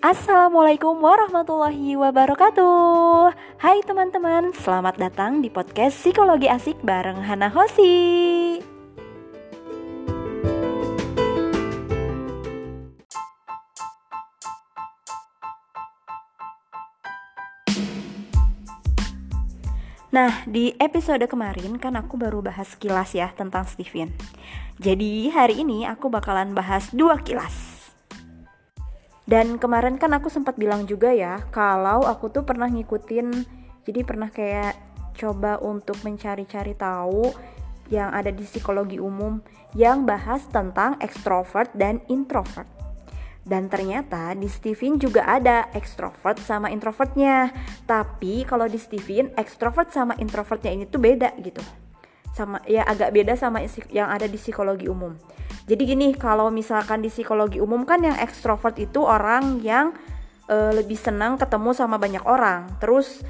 Assalamualaikum warahmatullahi wabarakatuh Hai teman-teman, selamat datang di podcast Psikologi Asik bareng Hana Hosi Nah, di episode kemarin kan aku baru bahas kilas ya tentang Steven. Jadi hari ini aku bakalan bahas dua kilas. Dan kemarin kan aku sempat bilang juga ya, kalau aku tuh pernah ngikutin, jadi pernah kayak coba untuk mencari-cari tahu yang ada di psikologi umum yang bahas tentang ekstrovert dan introvert. Dan ternyata di Steven juga ada ekstrovert sama introvertnya. Tapi kalau di Steven ekstrovert sama introvertnya ini tuh beda gitu. Sama ya agak beda sama yang ada di psikologi umum. Jadi gini, kalau misalkan di psikologi umum kan yang ekstrovert itu orang yang e, lebih senang ketemu sama banyak orang. Terus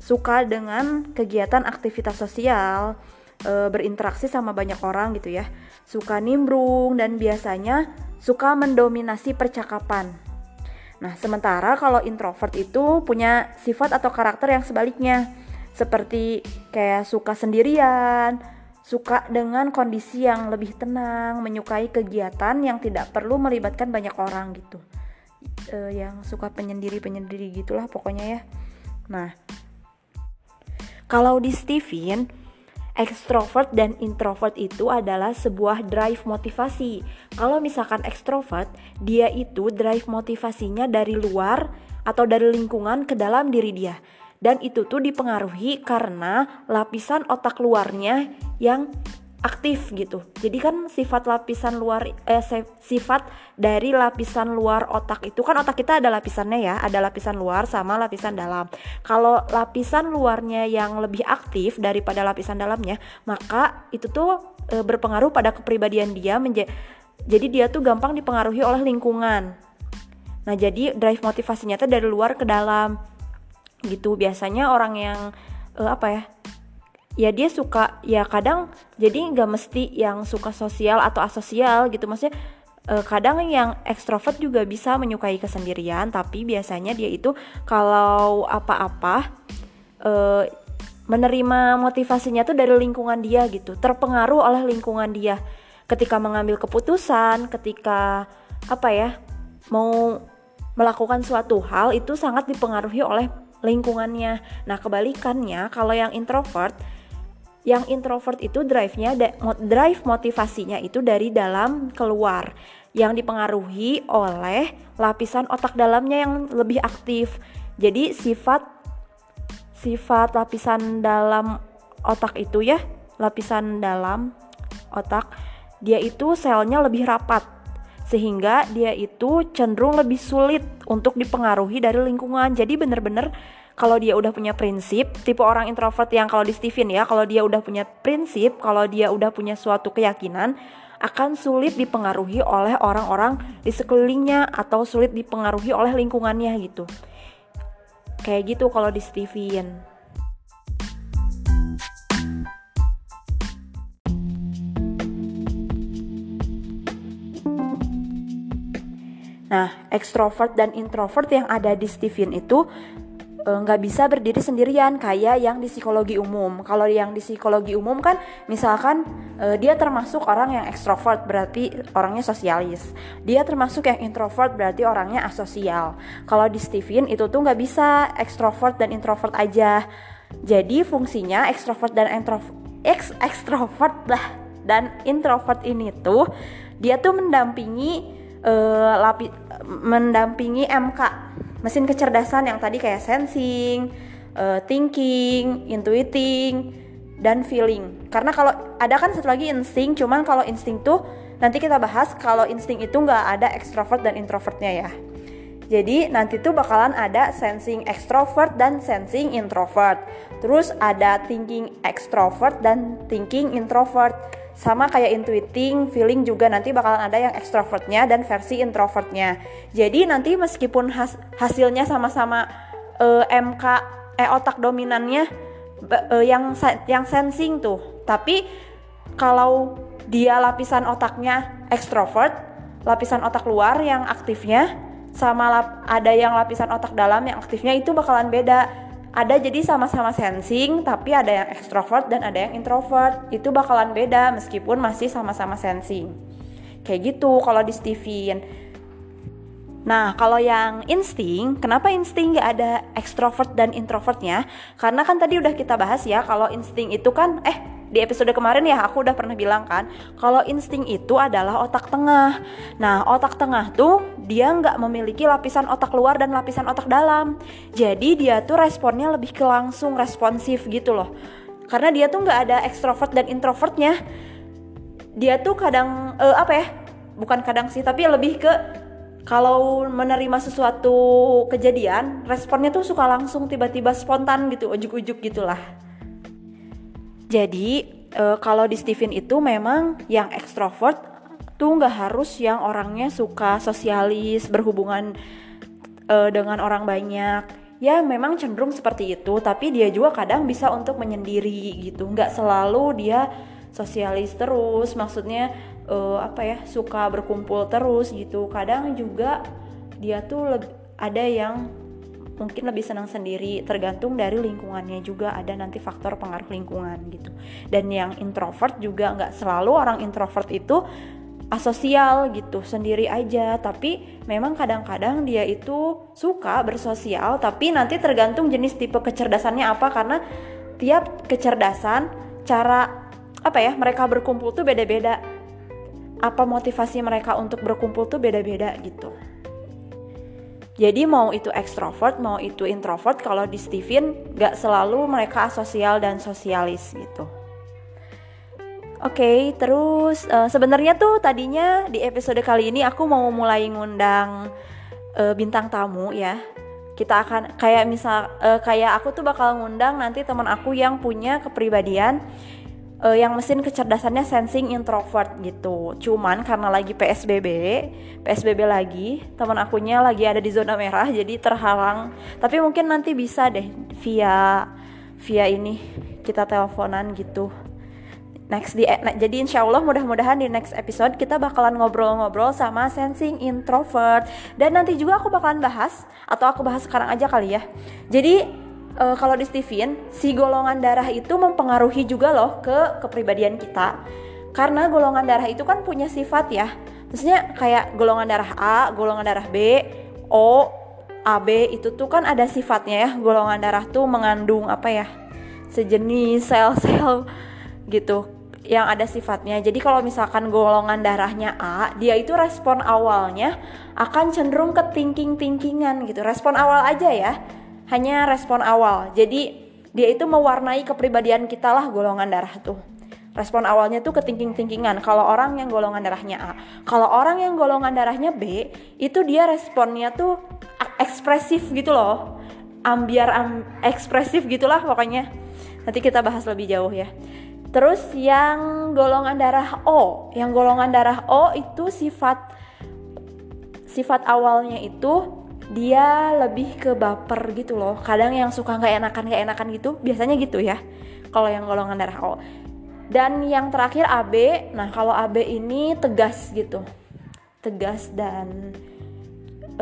suka dengan kegiatan aktivitas sosial, e, berinteraksi sama banyak orang gitu ya. Suka nimbrung dan biasanya suka mendominasi percakapan. Nah, sementara kalau introvert itu punya sifat atau karakter yang sebaliknya, seperti kayak suka sendirian, suka dengan kondisi yang lebih tenang, menyukai kegiatan yang tidak perlu melibatkan banyak orang gitu. E, yang suka penyendiri-penyendiri gitulah pokoknya ya. Nah, kalau di Steven Extrovert dan introvert itu adalah sebuah drive motivasi. Kalau misalkan extrovert, dia itu drive motivasinya dari luar atau dari lingkungan ke dalam diri dia. Dan itu tuh dipengaruhi karena lapisan otak luarnya yang aktif gitu. Jadi kan sifat lapisan luar eh, sifat dari lapisan luar otak itu kan otak kita ada lapisannya ya, ada lapisan luar sama lapisan dalam. Kalau lapisan luarnya yang lebih aktif daripada lapisan dalamnya, maka itu tuh e, berpengaruh pada kepribadian dia menjadi jadi dia tuh gampang dipengaruhi oleh lingkungan. Nah, jadi drive motivasinya tuh dari luar ke dalam. Gitu. Biasanya orang yang e, apa ya? ya dia suka ya kadang jadi nggak mesti yang suka sosial atau asosial gitu maksudnya uh, kadang yang ekstrovert juga bisa menyukai kesendirian tapi biasanya dia itu kalau apa-apa uh, menerima motivasinya tuh dari lingkungan dia gitu terpengaruh oleh lingkungan dia ketika mengambil keputusan ketika apa ya mau melakukan suatu hal itu sangat dipengaruhi oleh lingkungannya nah kebalikannya kalau yang introvert yang introvert itu drive-nya drive motivasinya itu dari dalam keluar yang dipengaruhi oleh lapisan otak dalamnya yang lebih aktif. Jadi sifat sifat lapisan dalam otak itu ya, lapisan dalam otak dia itu selnya lebih rapat sehingga dia itu cenderung lebih sulit untuk dipengaruhi dari lingkungan. Jadi benar-benar kalau dia udah punya prinsip, tipe orang introvert yang kalau di Steven ya, kalau dia udah punya prinsip, kalau dia udah punya suatu keyakinan, akan sulit dipengaruhi oleh orang-orang di sekelilingnya atau sulit dipengaruhi oleh lingkungannya gitu. Kayak gitu kalau di Steven. Nah, ekstrovert dan introvert yang ada di Steven itu E, nggak bisa berdiri sendirian kayak yang di psikologi umum. Kalau yang di psikologi umum kan misalkan e, dia termasuk orang yang ekstrovert berarti orangnya sosialis. Dia termasuk yang introvert berarti orangnya asosial. Kalau di Steven itu tuh nggak bisa ekstrovert dan introvert aja. Jadi fungsinya ekstrovert dan introvert ekstrovert lah dan introvert ini tuh dia tuh mendampingi uh, lapi mendampingi MK mesin kecerdasan yang tadi kayak sensing, uh, thinking, intuiting, dan feeling. Karena kalau ada kan satu lagi insting, cuman kalau insting tuh nanti kita bahas kalau insting itu nggak ada extrovert dan introvertnya ya. Jadi nanti tuh bakalan ada sensing extrovert dan sensing introvert. Terus ada thinking extrovert dan thinking introvert sama kayak intuiting, feeling juga nanti bakalan ada yang extrovertnya dan versi introvertnya. Jadi nanti meskipun has hasilnya sama-sama uh, eh, MK eh otak dominannya uh, yang yang sensing tuh, tapi kalau dia lapisan otaknya extrovert, lapisan otak luar yang aktifnya sama lap, ada yang lapisan otak dalam yang aktifnya itu bakalan beda ada jadi sama-sama sensing tapi ada yang extrovert dan ada yang introvert. Itu bakalan beda meskipun masih sama-sama sensing. Kayak gitu kalau di Steven. Nah, kalau yang insting, kenapa insting gak ada extrovert dan introvertnya? Karena kan tadi udah kita bahas ya, kalau insting itu kan, eh di episode kemarin ya aku udah pernah bilang kan kalau insting itu adalah otak tengah. Nah otak tengah tuh dia nggak memiliki lapisan otak luar dan lapisan otak dalam. Jadi dia tuh responnya lebih ke langsung responsif gitu loh. Karena dia tuh nggak ada ekstrovert dan introvertnya. Dia tuh kadang uh, apa ya bukan kadang sih tapi lebih ke kalau menerima sesuatu kejadian responnya tuh suka langsung tiba-tiba spontan gitu ujuk-ujuk gitulah jadi e, kalau di Steven itu memang yang ekstrovert tuh nggak harus yang orangnya suka sosialis berhubungan e, dengan orang banyak. Ya memang cenderung seperti itu tapi dia juga kadang bisa untuk menyendiri gitu. Nggak selalu dia sosialis terus maksudnya uh, apa ya suka berkumpul terus gitu. Kadang juga dia tuh ada yang mungkin lebih senang sendiri tergantung dari lingkungannya juga ada nanti faktor pengaruh lingkungan gitu. Dan yang introvert juga nggak selalu orang introvert itu asosial gitu sendiri aja. Tapi memang kadang-kadang dia itu suka bersosial tapi nanti tergantung jenis tipe kecerdasannya apa karena tiap kecerdasan cara apa ya mereka berkumpul tuh beda-beda. Apa motivasi mereka untuk berkumpul tuh beda-beda gitu jadi mau itu ekstrovert, mau itu introvert, kalau di Steven gak selalu mereka sosial dan sosialis gitu. Oke, okay, terus uh, sebenarnya tuh tadinya di episode kali ini aku mau mulai ngundang uh, bintang tamu ya. Kita akan kayak misal uh, kayak aku tuh bakal ngundang nanti teman aku yang punya kepribadian uh, yang mesin kecerdasannya sensing introvert gitu. Cuman karena lagi PSBB, PSBB lagi, teman akunya lagi ada di zona merah jadi terhalang. Tapi mungkin nanti bisa deh via via ini kita teleponan gitu. Next di nah, jadi insya Allah mudah-mudahan di next episode kita bakalan ngobrol-ngobrol sama sensing introvert dan nanti juga aku bakalan bahas atau aku bahas sekarang aja kali ya. Jadi uh, kalau di Steven si golongan darah itu mempengaruhi juga loh ke kepribadian kita. Karena golongan darah itu kan punya sifat ya. Maksudnya kayak golongan darah A golongan darah B O AB itu tuh kan ada sifatnya ya. Golongan darah tuh mengandung apa ya? Sejenis sel-sel gitu yang ada sifatnya. Jadi kalau misalkan golongan darahnya A, dia itu respon awalnya akan cenderung ke thinking-thinkingan gitu. Respon awal aja ya hanya respon awal. Jadi dia itu mewarnai kepribadian kita lah golongan darah tuh. Respon awalnya tuh ke thinking-thinkingan. Kalau orang yang golongan darahnya A, kalau orang yang golongan darahnya B, itu dia responnya tuh ekspresif gitu loh. Ambiar am, ekspresif gitulah pokoknya. Nanti kita bahas lebih jauh ya. Terus yang golongan darah O, yang golongan darah O itu sifat sifat awalnya itu dia lebih ke baper gitu loh. Kadang yang suka nggak enakan nggak enakan gitu biasanya gitu ya. Kalau yang golongan darah O. Dan yang terakhir AB nah kalau AB ini tegas gitu. Tegas dan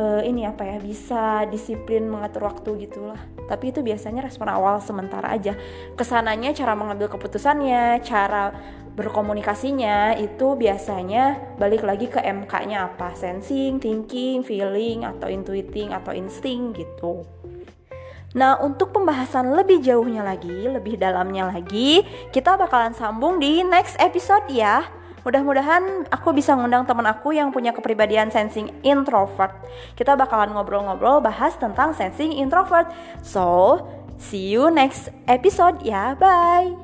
uh, ini apa ya bisa disiplin mengatur waktu gitulah tapi itu biasanya respon awal sementara aja. Ke sananya cara mengambil keputusannya cara berkomunikasinya itu biasanya balik lagi ke MK-nya apa sensing, thinking, feeling atau intuiting atau insting gitu. Nah, untuk pembahasan lebih jauhnya lagi, lebih dalamnya lagi, kita bakalan sambung di next episode ya. Mudah-mudahan aku bisa ngundang teman aku yang punya kepribadian sensing introvert. Kita bakalan ngobrol-ngobrol bahas tentang sensing introvert. So, see you next episode ya. Bye.